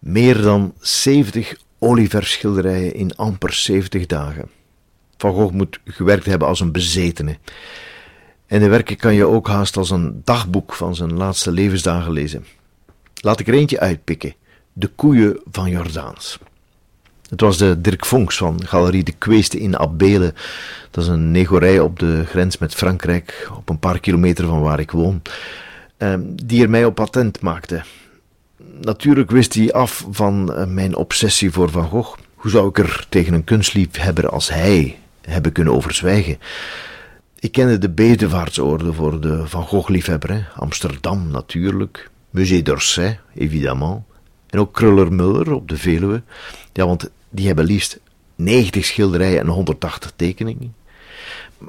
Meer dan 70 olieverschilderijen in amper 70 dagen. Van Gogh moet gewerkt hebben als een bezetene. En de werken kan je ook haast als een dagboek van zijn laatste levensdagen lezen. Laat ik er eentje uitpikken: De koeien van Jordaans. Het was de Dirk Vonks van Galerie de Kweeste in Abbelen. Dat is een negorij op de grens met Frankrijk, op een paar kilometer van waar ik woon, ehm, die er mij op patent maakte. Natuurlijk wist hij af van eh, mijn obsessie voor Van Gogh. Hoe zou ik er tegen een kunstliefhebber als hij hebben kunnen overzwijgen? Ik kende de bedevaartsorde voor de Van Gogh-liefhebber. Amsterdam natuurlijk, Musée d'Orsay, évidemment. En ook Kruller-Muller op de Veluwe. Ja, want die hebben liefst 90 schilderijen en 180 tekeningen.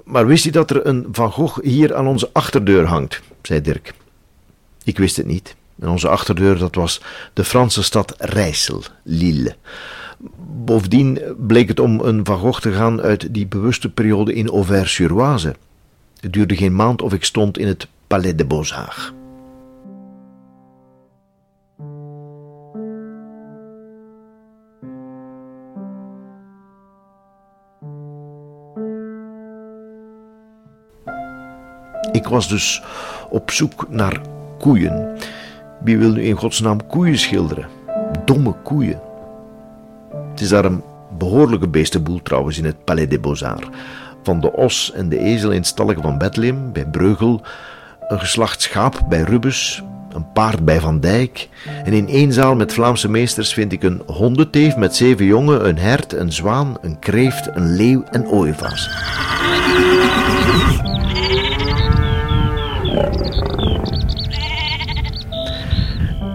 Maar wist je dat er een Van Gogh hier aan onze achterdeur hangt? zei Dirk. Ik wist het niet. En onze achterdeur, dat was de Franse stad Rijssel, Lille. Bovendien bleek het om een Van Gogh te gaan uit die bewuste periode in Auvers-sur-Oise. Het duurde geen maand of ik stond in het Palais de Beaux-Arts. Ik was dus op zoek naar koeien. Wie wil nu in godsnaam koeien schilderen? Domme koeien. Het is daar een behoorlijke beestenboel trouwens in het Palais des Beaux-Arts. Van de os en de ezel in stallen van Bethlehem bij Breugel, een geslacht schaap bij Rubens, een paard bij Van Dijk. En in één zaal met Vlaamse meesters vind ik een hondenteef met zeven jongen, een hert, een zwaan, een kreeft, een leeuw en ooievaars.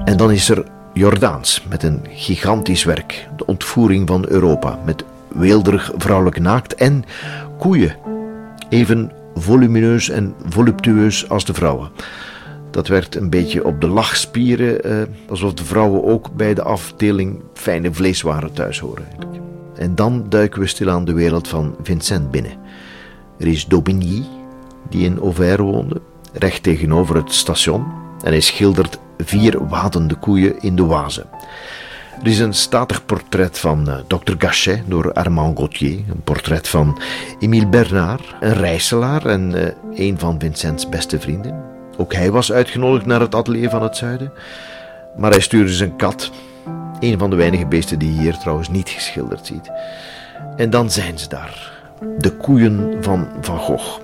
En dan is er Jordaans met een gigantisch werk, de ontvoering van Europa, met weelderig vrouwelijk naakt en koeien, even volumineus en voluptueus als de vrouwen. Dat werd een beetje op de lachspieren, eh, alsof de vrouwen ook bij de afdeling fijne vleeswaren thuis horen. En dan duiken we stilaan de wereld van Vincent binnen. Er is Daubigny, die in Auvers woonde, recht tegenover het station, en hij schildert vier wadende koeien in de Oise. Er is een statig portret van uh, Dr. Gachet door Armand Gauthier, een portret van Émile Bernard, een reiselaar en uh, een van Vincents beste vrienden. Ook hij was uitgenodigd naar het atelier van het zuiden, maar hij stuurde zijn kat, een van de weinige beesten die je hier trouwens niet geschilderd ziet. En dan zijn ze daar, de koeien van Van Gogh.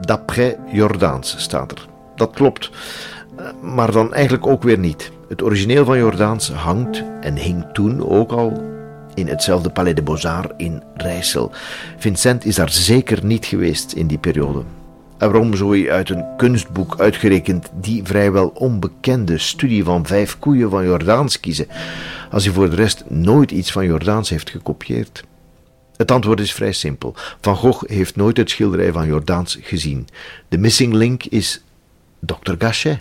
D'après Jordaans staat er. Dat klopt maar dan eigenlijk ook weer niet. Het origineel van Jordaans hangt en hing toen ook al in hetzelfde Palais de Beaux-Arts in Rijssel. Vincent is daar zeker niet geweest in die periode. En waarom zou je uit een kunstboek uitgerekend die vrijwel onbekende studie van vijf koeien van Jordaans kiezen, als hij voor de rest nooit iets van Jordaans heeft gekopieerd? Het antwoord is vrij simpel. Van Gogh heeft nooit het schilderij van Jordaans gezien. De missing link is Dr. Gachet.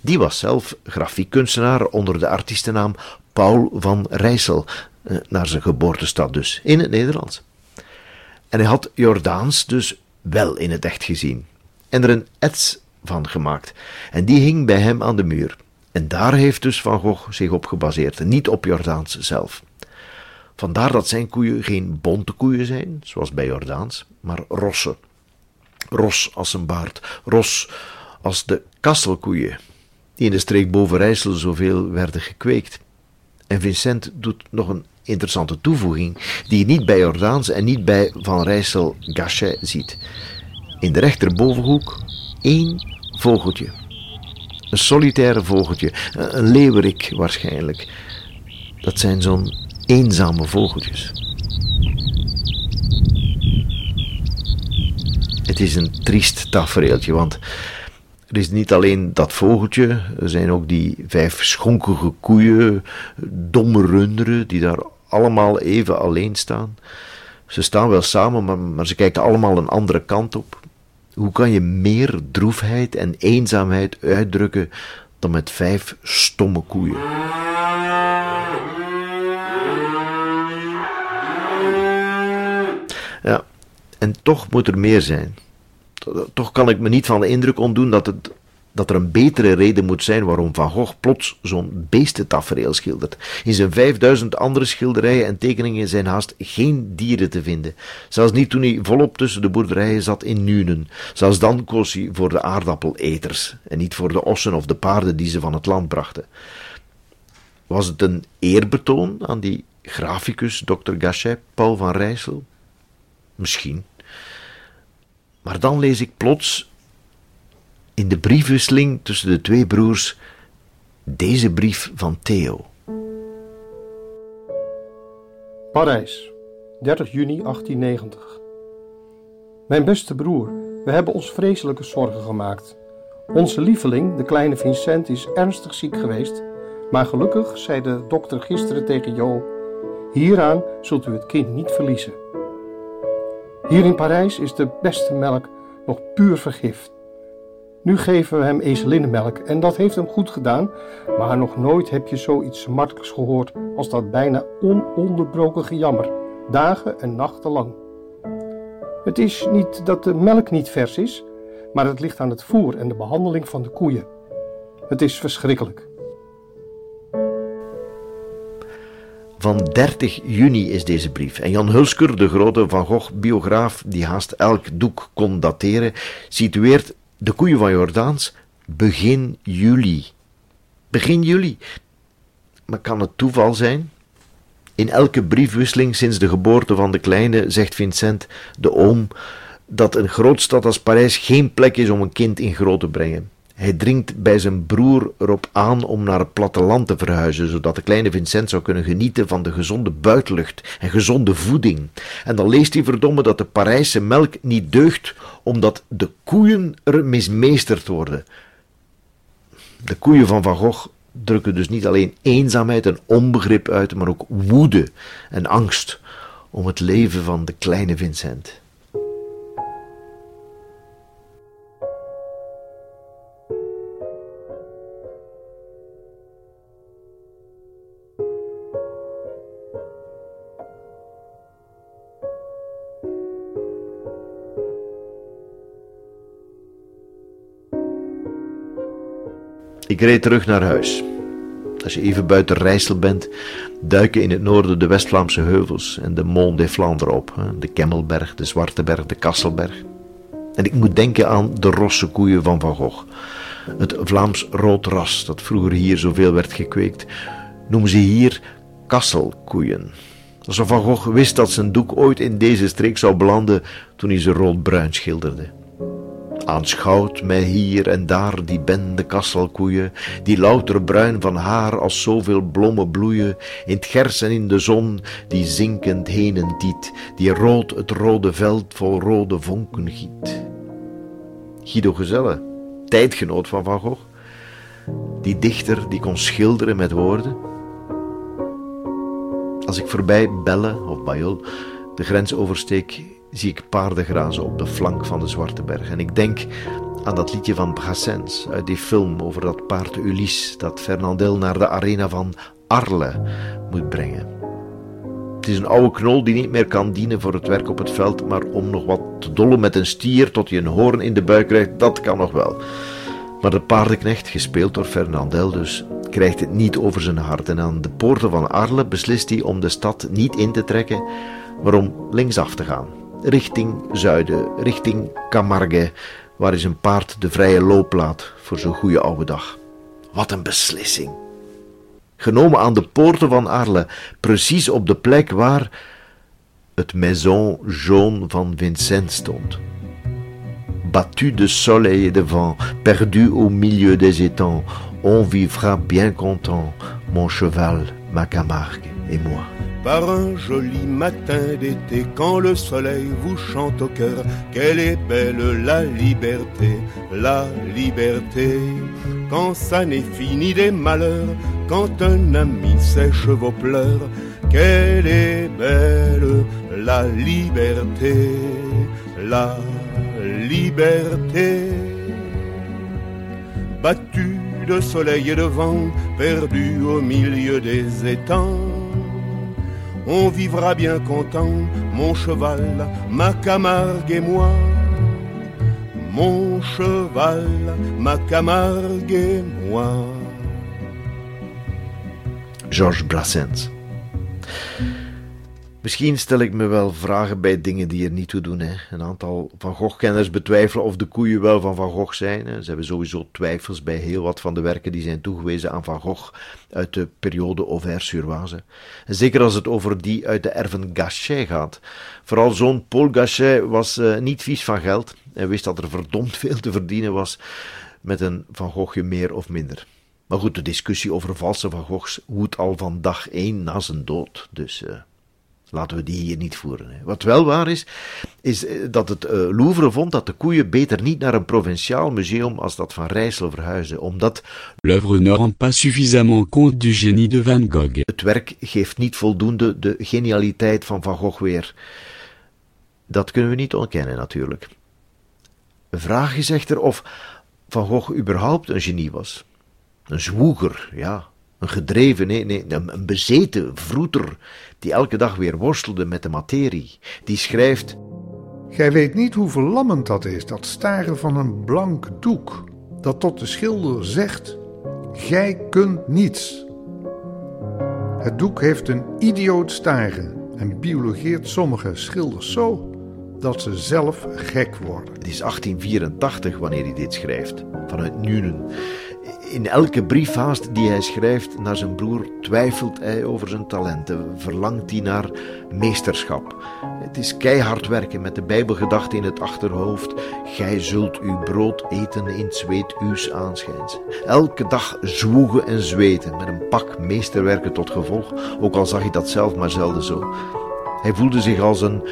Die was zelf grafiekkunstenaar onder de artiestennaam Paul van Rijssel, eh, naar zijn geboortestad dus, in het Nederlands. En hij had Jordaans dus wel in het echt gezien en er een ets van gemaakt. En die hing bij hem aan de muur. En daar heeft dus Van Gogh zich op gebaseerd, niet op Jordaans zelf. Vandaar dat zijn koeien geen bonte koeien zijn, zoals bij Jordaans, maar rossen. Ros als een baard, ros als de kastelkoeien, die in de streek boven Rijssel zoveel werden gekweekt. En Vincent doet nog een interessante toevoeging, die je niet bij Jordaans en niet bij Van Rijssel Gachet ziet. In de rechterbovenhoek één vogeltje. Een solitaire vogeltje, een leeuwerik waarschijnlijk. Dat zijn zo'n eenzame vogeltjes. Het is een triest tafereeltje, want er is niet alleen dat vogeltje, er zijn ook die vijf schonkige koeien, domme runderen, die daar allemaal even alleen staan. Ze staan wel samen, maar, maar ze kijken allemaal een andere kant op. Hoe kan je meer droefheid en eenzaamheid uitdrukken dan met vijf stomme koeien? Ja, en toch moet er meer zijn toch kan ik me niet van de indruk ontdoen dat het dat er een betere reden moet zijn waarom Van Gogh plots zo'n beestentafereel schildert. In zijn 5000 andere schilderijen en tekeningen zijn haast geen dieren te vinden. Zelfs niet toen hij volop tussen de boerderijen zat in Nuenen. Zelfs dan koos hij voor de aardappeleters en niet voor de ossen of de paarden die ze van het land brachten. Was het een eerbetoon aan die graficus, Dr. Gachet, Paul van Rijssel? Misschien. Maar dan lees ik plots in de briefwisseling tussen de twee broers deze brief van Theo. Parijs, 30 juni 1890. Mijn beste broer, we hebben ons vreselijke zorgen gemaakt. Onze lieveling, de kleine Vincent, is ernstig ziek geweest, maar gelukkig zei de dokter gisteren tegen Jo: Hieraan zult u het kind niet verliezen. Hier in Parijs is de beste melk nog puur vergift. Nu geven we hem ezelinnenmelk en dat heeft hem goed gedaan, maar nog nooit heb je zoiets smartelijks gehoord als dat bijna ononderbroken gejammer, dagen en nachten lang. Het is niet dat de melk niet vers is, maar het ligt aan het voer en de behandeling van de koeien. Het is verschrikkelijk. Van 30 juni is deze brief. En Jan Hulsker, de grote Van Gogh-biograaf die haast elk doek kon dateren, situeert de koeien van Jordaans begin juli. Begin juli. Maar kan het toeval zijn? In elke briefwisseling sinds de geboorte van de kleine zegt Vincent, de oom, dat een grootstad als Parijs geen plek is om een kind in groot te brengen. Hij dringt bij zijn broer erop aan om naar het platteland te verhuizen, zodat de kleine Vincent zou kunnen genieten van de gezonde buitenlucht en gezonde voeding. En dan leest hij verdomme dat de Parijse melk niet deugt, omdat de koeien er mismeesterd worden. De koeien van Van Gogh drukken dus niet alleen eenzaamheid en onbegrip uit, maar ook woede en angst om het leven van de kleine Vincent. Ik reed terug naar huis. Als je even buiten Rijssel bent, duiken in het noorden de West-Vlaamse heuvels en de Mont des Flandres op. De Kemmelberg, de Zwarteberg, de Kasselberg. En ik moet denken aan de rosse koeien van Van Gogh. Het Vlaams rood ras dat vroeger hier zoveel werd gekweekt, noemen ze hier kasselkoeien. Alsof Van Gogh wist dat zijn doek ooit in deze streek zou belanden toen hij ze roodbruin schilderde. Aanschouwt mij hier en daar die bende kasselkoeien, die louter bruin van haar als zoveel blommen bloeien, in het gers en in de zon, die zinkend heen en tiet, die rood het rode veld vol rode vonken giet. Guido Gezelle, tijdgenoot van Van Gogh, die dichter die kon schilderen met woorden. Als ik voorbij Belle of Bayol de grens oversteek, zie ik paarden grazen op de flank van de Zwarte Berg. En ik denk aan dat liedje van Brassens uit die film over dat paard Ulysse dat Fernandel naar de arena van Arles moet brengen. Het is een oude knol die niet meer kan dienen voor het werk op het veld, maar om nog wat te dollen met een stier tot je een hoorn in de buik krijgt, dat kan nog wel. Maar de paardenknecht, gespeeld door Fernandel dus, krijgt het niet over zijn hart. En aan de poorten van Arles beslist hij om de stad niet in te trekken, maar om linksaf te gaan richting zuiden, richting Camargue, waar is een paard de vrije loop laat voor zo'n goede oude dag. Wat een beslissing! Genomen aan de poorten van Arles, precies op de plek waar het Maison Jaune van Vincent stond. Battu de soleil et de vent, perdu au milieu des étangs, on vivra bien content, mon cheval, ma Camargue et moi. par un joli matin d'été, quand le soleil vous chante au cœur, qu'elle est belle la liberté, la liberté. Quand ça n'est fini des malheurs, quand un ami sèche vos pleurs, qu'elle est belle la liberté, la liberté. Battu de soleil et de vent, perdu au milieu des étangs on vivra bien content, mon cheval, ma Camargue et moi. mon cheval, ma Camargue et moi. Georges Brassens. Misschien stel ik me wel vragen bij dingen die er niet toe doen. Hè. Een aantal Van Gogh-kenners betwijfelen of de koeien wel van Van Gogh zijn. Hè. Ze hebben sowieso twijfels bij heel wat van de werken die zijn toegewezen aan Van Gogh uit de periode Auvers-sur-Oise. Zeker als het over die uit de erven Gachet gaat. Vooral zoon Paul Gachet was uh, niet vies van geld en wist dat er verdomd veel te verdienen was met een Van Goghje meer of minder. Maar goed, de discussie over valse Van Goghs woedt al van dag één na zijn dood. Dus... Uh, Laten we die hier niet voeren. Wat wel waar is, is eh, dat het uh, Louvre vond dat de koeien beter niet naar een provinciaal museum als dat van Rijssel verhuisden, omdat l'œuvre ne rend pas suffisamment compte du génie de Van Gogh. Het werk geeft niet voldoende de genialiteit van Van Gogh weer. Dat kunnen we niet ontkennen natuurlijk. De vraag is echter of Van Gogh überhaupt een genie was. Een zwoeger, ja, een gedreven, nee, nee, een bezeten vroeter, die elke dag weer worstelde met de materie. Die schrijft... Gij weet niet hoe verlammend dat is, dat staren van een blank doek, dat tot de schilder zegt, gij kunt niets. Het doek heeft een idioot staren en biologeert sommige schilders zo dat ze zelf gek worden. Het is 1884 wanneer hij dit schrijft, vanuit Nuenen. In elke briefhaast die hij schrijft naar zijn broer twijfelt hij over zijn talenten, verlangt hij naar meesterschap. Het is keihard werken met de Bijbelgedachte in het achterhoofd. Gij zult uw brood eten in het zweet uws aanschijns. Elke dag zwoegen en zweten met een pak meesterwerken tot gevolg, ook al zag hij dat zelf maar zelden zo. Hij voelde zich als een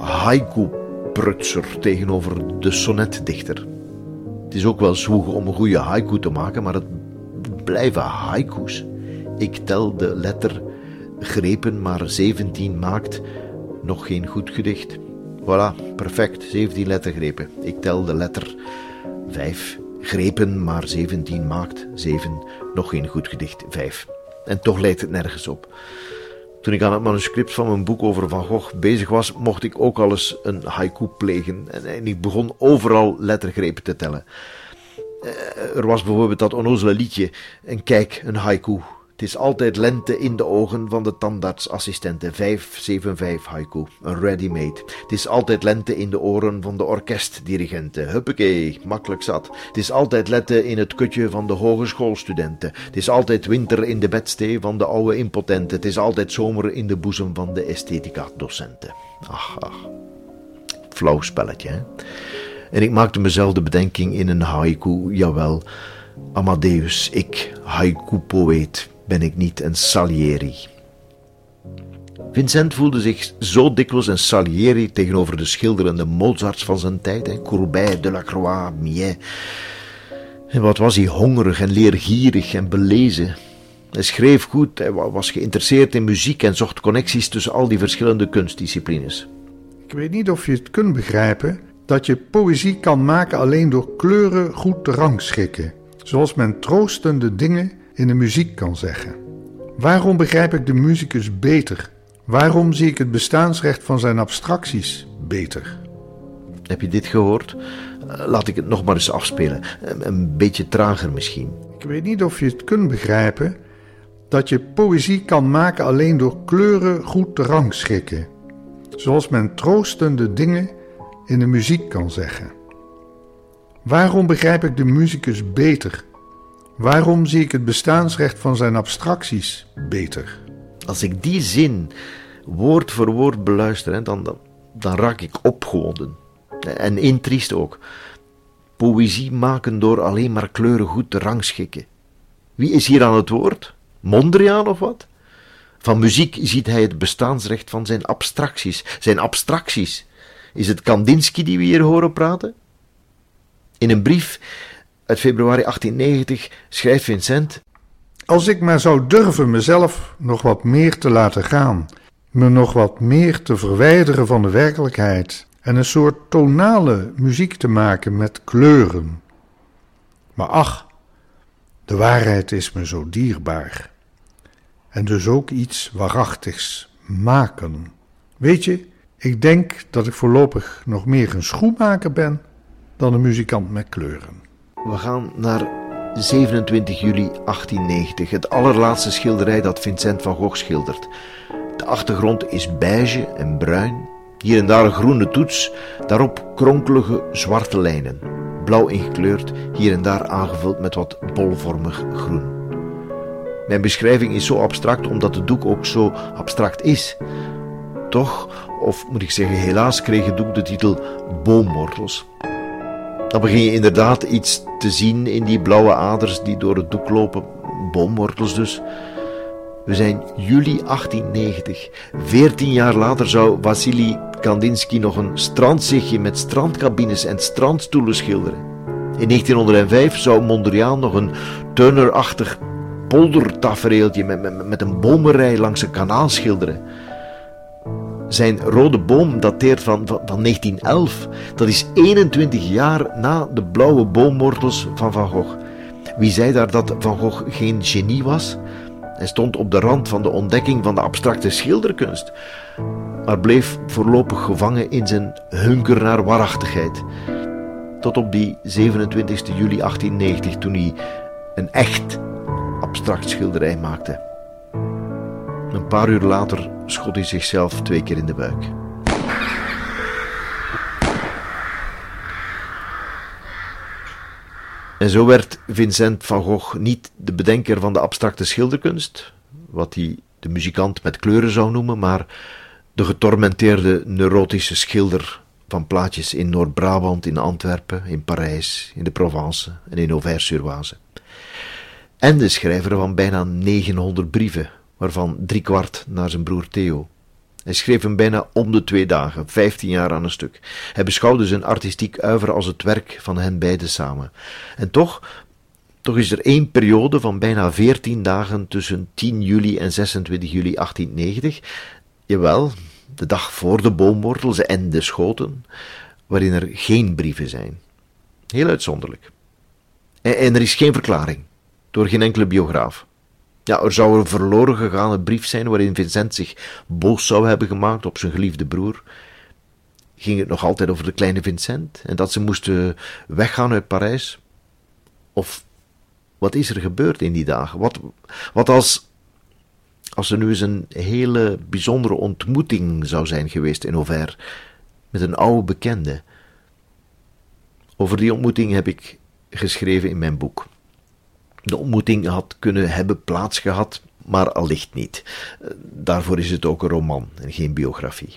haiku-prutser tegenover de sonnetdichter. Het is ook wel zwoegen om een goede haiku te maken, maar het blijven haiku's. Ik tel de letter grepen, maar 17 maakt nog geen goed gedicht. Voilà, perfect, 17 lettergrepen. Ik tel de letter 5 grepen, maar 17 maakt 7 nog geen goed gedicht 5. En toch lijkt het nergens op. Toen ik aan het manuscript van mijn boek over Van Gogh bezig was, mocht ik ook al eens een haiku plegen. En, ik begon overal lettergrepen te tellen. Eh, er was bijvoorbeeld dat onnozele liedje. En kijk, een haiku. Het is altijd lente in de ogen van de tandartsassistenten. 575 haiku, een ready-made. Het is altijd lente in de oren van de orkestdirigenten. Huppakee, makkelijk zat. Het is altijd lente in het kutje van de hogeschoolstudenten. Het is altijd winter in de bedstee van de oude impotenten. Het is altijd zomer in de boezem van de esthetica-docenten. Ach, ach. Flauw spelletje, hè? En ik maakte mezelf de bedenking in een haiku, jawel. Amadeus, ik, haiku-poëet ben ik niet een Salieri. Vincent voelde zich zo dikwijls een Salieri tegenover de schilderende Mozarts van zijn tijd? Courbet, Delacroix, Millet. En wat was hij hongerig en leergierig en belezen. Hij schreef goed, hij was geïnteresseerd in muziek en zocht connecties tussen al die verschillende kunstdisciplines. Ik weet niet of je het kunt begrijpen dat je poëzie kan maken alleen door kleuren goed te rangschikken, zoals men troostende dingen in de muziek kan zeggen. Waarom begrijp ik de muzikus beter? Waarom zie ik het bestaansrecht van zijn abstracties beter? Heb je dit gehoord? Eh, laat ik het nog maar eens afspelen. Een beetje trager misschien. Ik weet niet of je het kunt begrijpen dat je poëzie kan maken alleen door kleuren goed te rangschikken, zoals men troostende dingen in de muziek kan zeggen. Waarom begrijp ik de muzikus beter? Waarom zie ik het bestaansrecht van zijn abstracties beter? Als ik die zin woord voor woord beluister, dan, dan, dan raak ik opgewonden. En intriest ook. Poëzie maken door alleen maar kleuren goed te rangschikken. Wie is hier aan het woord? Mondriaan of wat? Van muziek ziet hij het bestaansrecht van zijn abstracties. Zijn abstracties. Is het Kandinsky die we hier horen praten? In een brief uit februari 1890 schrijft Vincent: Als ik maar zou durven mezelf nog wat meer te laten gaan, me nog wat meer te verwijderen van de werkelijkheid en een soort tonale muziek te maken met kleuren. Maar ach, de waarheid is me zo dierbaar. En dus ook iets waarachtigs maken. Weet je, ik denk dat ik voorlopig nog meer een schoenmaker ben dan een muzikant met kleuren. We gaan naar 27 juli 1890, het allerlaatste schilderij dat Vincent van Gogh schildert. De achtergrond is beige en bruin, hier en daar een groene toets, daarop kronkelige zwarte lijnen, blauw ingekleurd, hier en daar aangevuld met wat bolvormig groen. Mijn beschrijving is zo abstract omdat het doek ook zo abstract is. Toch, of moet ik zeggen helaas, kreeg het doek de titel Boomwortels. Dan begin je inderdaad iets te zien in die blauwe aders die door het doek lopen, boomwortels dus. We zijn juli 1890. Veertien jaar later zou Wassily Kandinsky nog een strandzichtje met strandcabines en strandstoelen schilderen. In 1905 zou Mondriaan nog een Turner-achtig poldertafereeltje met, met, met een bomenrij langs een kanaal schilderen. Zijn rode boom dateert van, van, van 1911. Dat is 21 jaar na de blauwe boomwortels van Van Gogh. Wie zei daar dat Van Gogh geen genie was? Hij stond op de rand van de ontdekking van de abstracte schilderkunst, maar bleef voorlopig gevangen in zijn hunker naar waarachtigheid. Tot op die 27 juli 1890, toen hij een echt abstract schilderij maakte. Een paar uur later schot hij zichzelf twee keer in de buik. En zo werd Vincent van Gogh niet de bedenker van de abstracte schilderkunst, wat hij de muzikant met kleuren zou noemen, maar de getormenteerde neurotische schilder van plaatjes in Noord-Brabant, in Antwerpen, in Parijs, in de Provence en in Auvers-sur-Oise. En de schrijver van bijna 900 brieven, waarvan driekwart naar zijn broer Theo. Hij schreef hem bijna om de twee dagen, vijftien jaar aan een stuk. Hij beschouwde zijn artistiek uiver als het werk van hen beiden samen. En toch, toch is er één periode van bijna veertien dagen tussen 10 juli en 26 juli 1890, jawel, de dag voor de boomwortels en de schoten, waarin er geen brieven zijn. Heel uitzonderlijk. En, en er is geen verklaring, door geen enkele biograaf. Ja, er zou een verloren gegaane brief zijn waarin Vincent zich boos zou hebben gemaakt op zijn geliefde broer. Ging het nog altijd over de kleine Vincent en dat ze moesten weggaan uit Parijs? Of wat is er gebeurd in die dagen? Wat, wat als, als er nu eens een hele bijzondere ontmoeting zou zijn geweest in Auvers met een oude bekende? Over die ontmoeting heb ik geschreven in mijn boek. De ontmoeting had kunnen hebben plaatsgehad, maar allicht niet. Daarvoor is het ook een roman en geen biografie.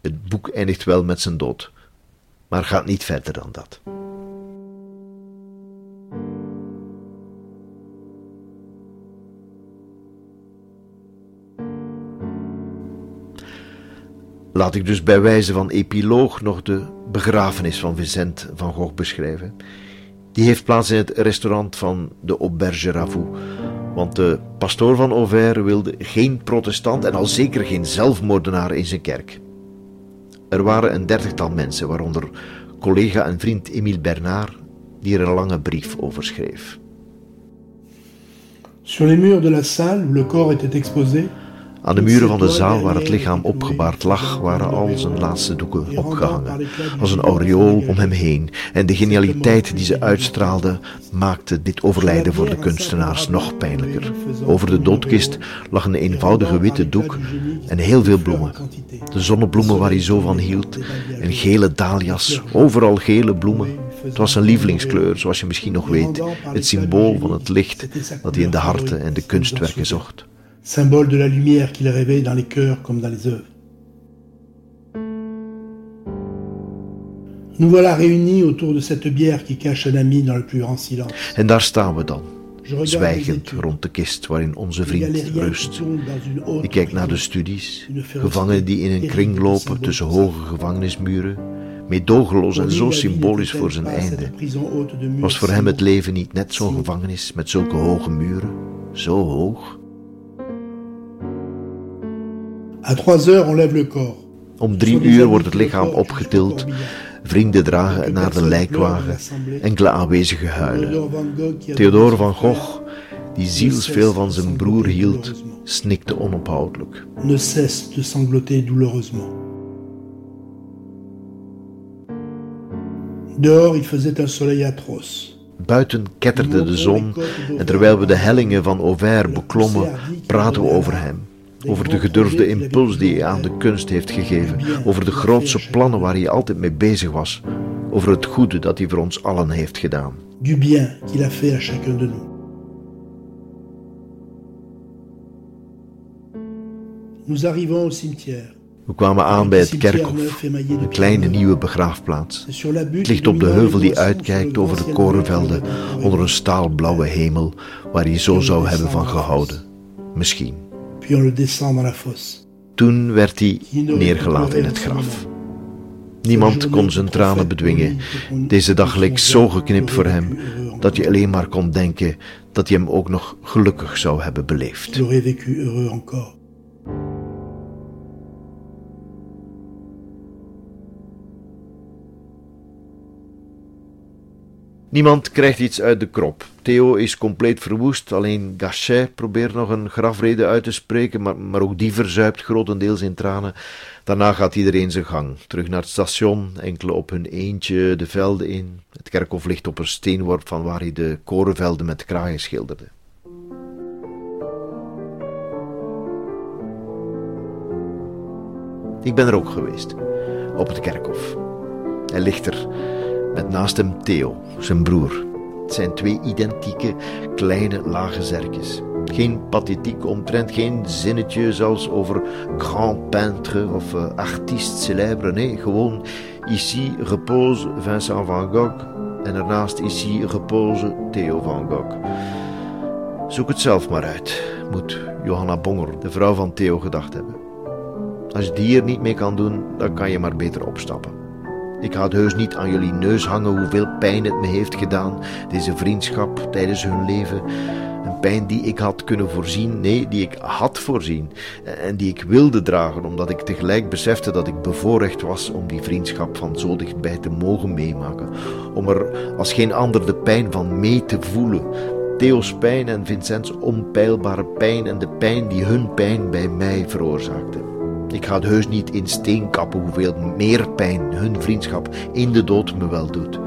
Het boek eindigt wel met zijn dood, maar gaat niet verder dan dat. Laat ik dus bij wijze van epiloog nog de begrafenis van Vincent van Gogh beschrijven. Die heeft plaats in het restaurant van de Auberge Ravou. Want de pastoor van Auvers wilde geen protestant en al zeker geen zelfmoordenaar in zijn kerk. Er waren een dertigtal mensen, waaronder collega en vriend Émile Bernard, die er een lange brief over schreef. Sur les murs de la salle le corps était exposé, aan de muren van de zaal waar het lichaam opgebaard lag, waren al zijn laatste doeken opgehangen, als een aureool om hem heen. En de genialiteit die ze uitstraalde, maakte dit overlijden voor de kunstenaars nog pijnlijker. Over de doodkist lag een eenvoudige witte doek en heel veel bloemen. De zonnebloemen waar hij zo van hield, en gele dahlias, overal gele bloemen. Het was zijn lievelingskleur, zoals je misschien nog weet, het symbool van het licht dat hij in de harten en de kunstwerken zocht symbole de la lumière qu'il rêvait dans les cœurs comme dans les œuvres. Nous voilà réunis autour de cette bière qui cache un ami dans le plus grand silence. En daar staan we dan, zwijgend rond de kist waarin onze vriend rust. Ik kijk naar de studies, gevangenen die in een kring lopen tussen hoge gevangenismuren, meedogenloos en zo symbolisch voor zijn einde. Was voor hem het leven niet net zo'n gevangenis met zulke hoge muren, zo hoog? Om drie uur wordt het lichaam opgetild. Vrienden dragen naar de lijkwagen. Enkele aanwezigen huilen. Theodore van Gogh, die zielsveel van zijn broer hield, snikte onophoudelijk. Ne cesse de sangloter douloureusement. Dehors, il faisait un soleil atroce. Buiten ketterde de zon en terwijl we de hellingen van Auvers beklommen, praten we over hem. Over de gedurfde impuls die hij aan de kunst heeft gegeven. Over de grootse plannen waar hij altijd mee bezig was. Over het goede dat hij voor ons allen heeft gedaan. Du bien qu'il a fait à chacun de nous. Nous arrivons au cimetière. We kwamen aan bij het kerkhof, een kleine nieuwe begraafplaats. Het ligt op de heuvel die uitkijkt over de korenvelden onder een staalblauwe hemel waar hij zo zou hebben van gehouden. Misschien. Puis on le descend dans la fosse. Toen werd hij neergelaten in het graf. Niemand kon zijn tranen bedwingen. Deze dag leek zo geknipt voor hem dat je alleen maar kon denken dat hij hem ook nog gelukkig zou hebben beleefd. Niemand krijgt iets uit de krop. Theo is compleet verwoest, alleen Gachet probeert nog een grafrede uit te spreken, maar, maar ook die verzuipt grotendeels in tranen. Daarna gaat iedereen zijn gang, terug naar het station, enkele op hun eentje de velden in. Het kerkhof ligt op een steenworp van waar hij de korenvelden met kraaien schilderde. Ik ben er ook geweest, op het kerkhof. Hij ligt er, met naast hem Theo, zijn broer. Het zijn twee identieke, kleine, lage zerkjes. Geen pathetiek omtrent, geen zinnetje zoals over grand peintre of uh, artiste célèbre. Nee, gewoon ici repose Vincent van Gogh en ernaast ici repose Theo van Gogh. Zoek het zelf maar uit, moet Johanna Bonger, de vrouw van Theo, gedacht hebben. Als je die hier niet mee kan doen, dan kan je maar beter opstappen. Ik ga het heus niet aan jullie neus hangen hoeveel pijn het me heeft gedaan, deze vriendschap tijdens hun leven. Een pijn die ik had kunnen voorzien, nee, die ik had voorzien en die ik wilde dragen, omdat ik tegelijk besefte dat ik bevoorrecht was om die vriendschap van zo dichtbij te mogen meemaken. Om er als geen ander de pijn van mee te voelen. Theo's pijn en Vincents onpeilbare pijn en de pijn die hun pijn bij mij veroorzaakte. Ik ga het heus niet in steen kappen hoeveel meer pijn hun vriendschap in de dood me wel doet.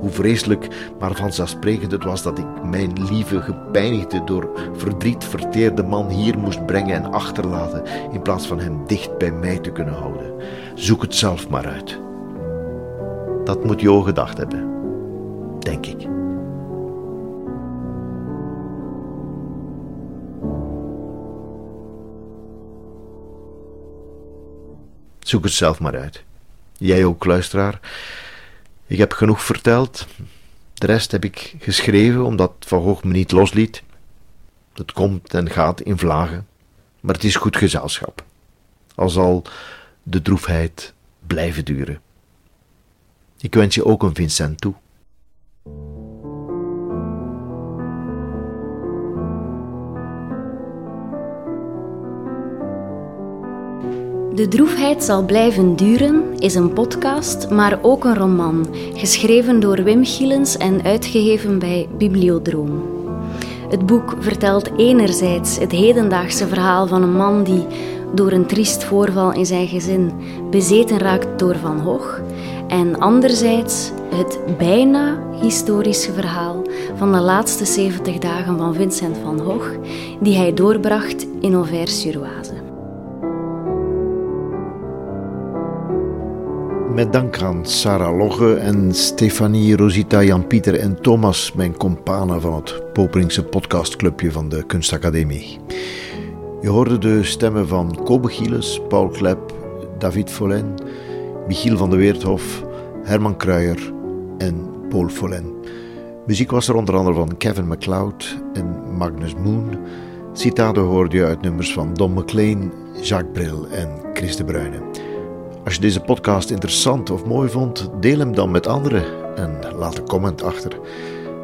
Hoe vreselijk, maar vanzelfsprekend het was dat ik mijn lieve, gepijnigde, door verdriet verteerde man hier moest brengen en achterlaten, in plaats van hem dicht bij mij te kunnen houden. Zoek het zelf maar uit. Dat moet Jo gedacht hebben, Zoek het zelf maar uit. Jij ook, luisteraar. Ik heb genoeg verteld. De rest heb ik geschreven omdat Van Gogh me niet losliet. Het komt en gaat in vlagen, maar het is goed gezelschap. Al zal de droefheid blijven duren. Ik wens je ook een Vincent toe. De droefheid zal blijven duren is een podcast, maar ook een roman, geschreven door Wim Gielens en uitgegeven bij Bibliodroom. Het boek vertelt enerzijds het hedendaagse verhaal van een man die door een triest voorval in zijn gezin bezeten raakt door Van Gogh, en anderzijds het bijna historische verhaal van de laatste 70 dagen van Vincent van Gogh, die hij doorbracht in Auvers-sur-Oise. Met dank aan Sarah Logge en Stefanie, Rosita, Jan-Pieter en Thomas, mijn companen van het Popringse podcastclubje van de Kunstacademie. Je hoorde de stemmen van Kobe Gieles, Paul Klep, David Follen, Michiel van de Weerthof, Herman Kruijer en Paul Follen. Muziek was er onder andere van Kevin MacLeod en Magnus Moon. Citaten hoorde je uit nummers van Don McLean, Jacques Brel en Chris de Bruyne. Als je deze podcast interessant of mooi vond, deel hem dan met anderen en laat een comment achter.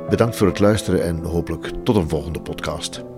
Bedankt voor het luisteren en hopelijk tot een volgende podcast.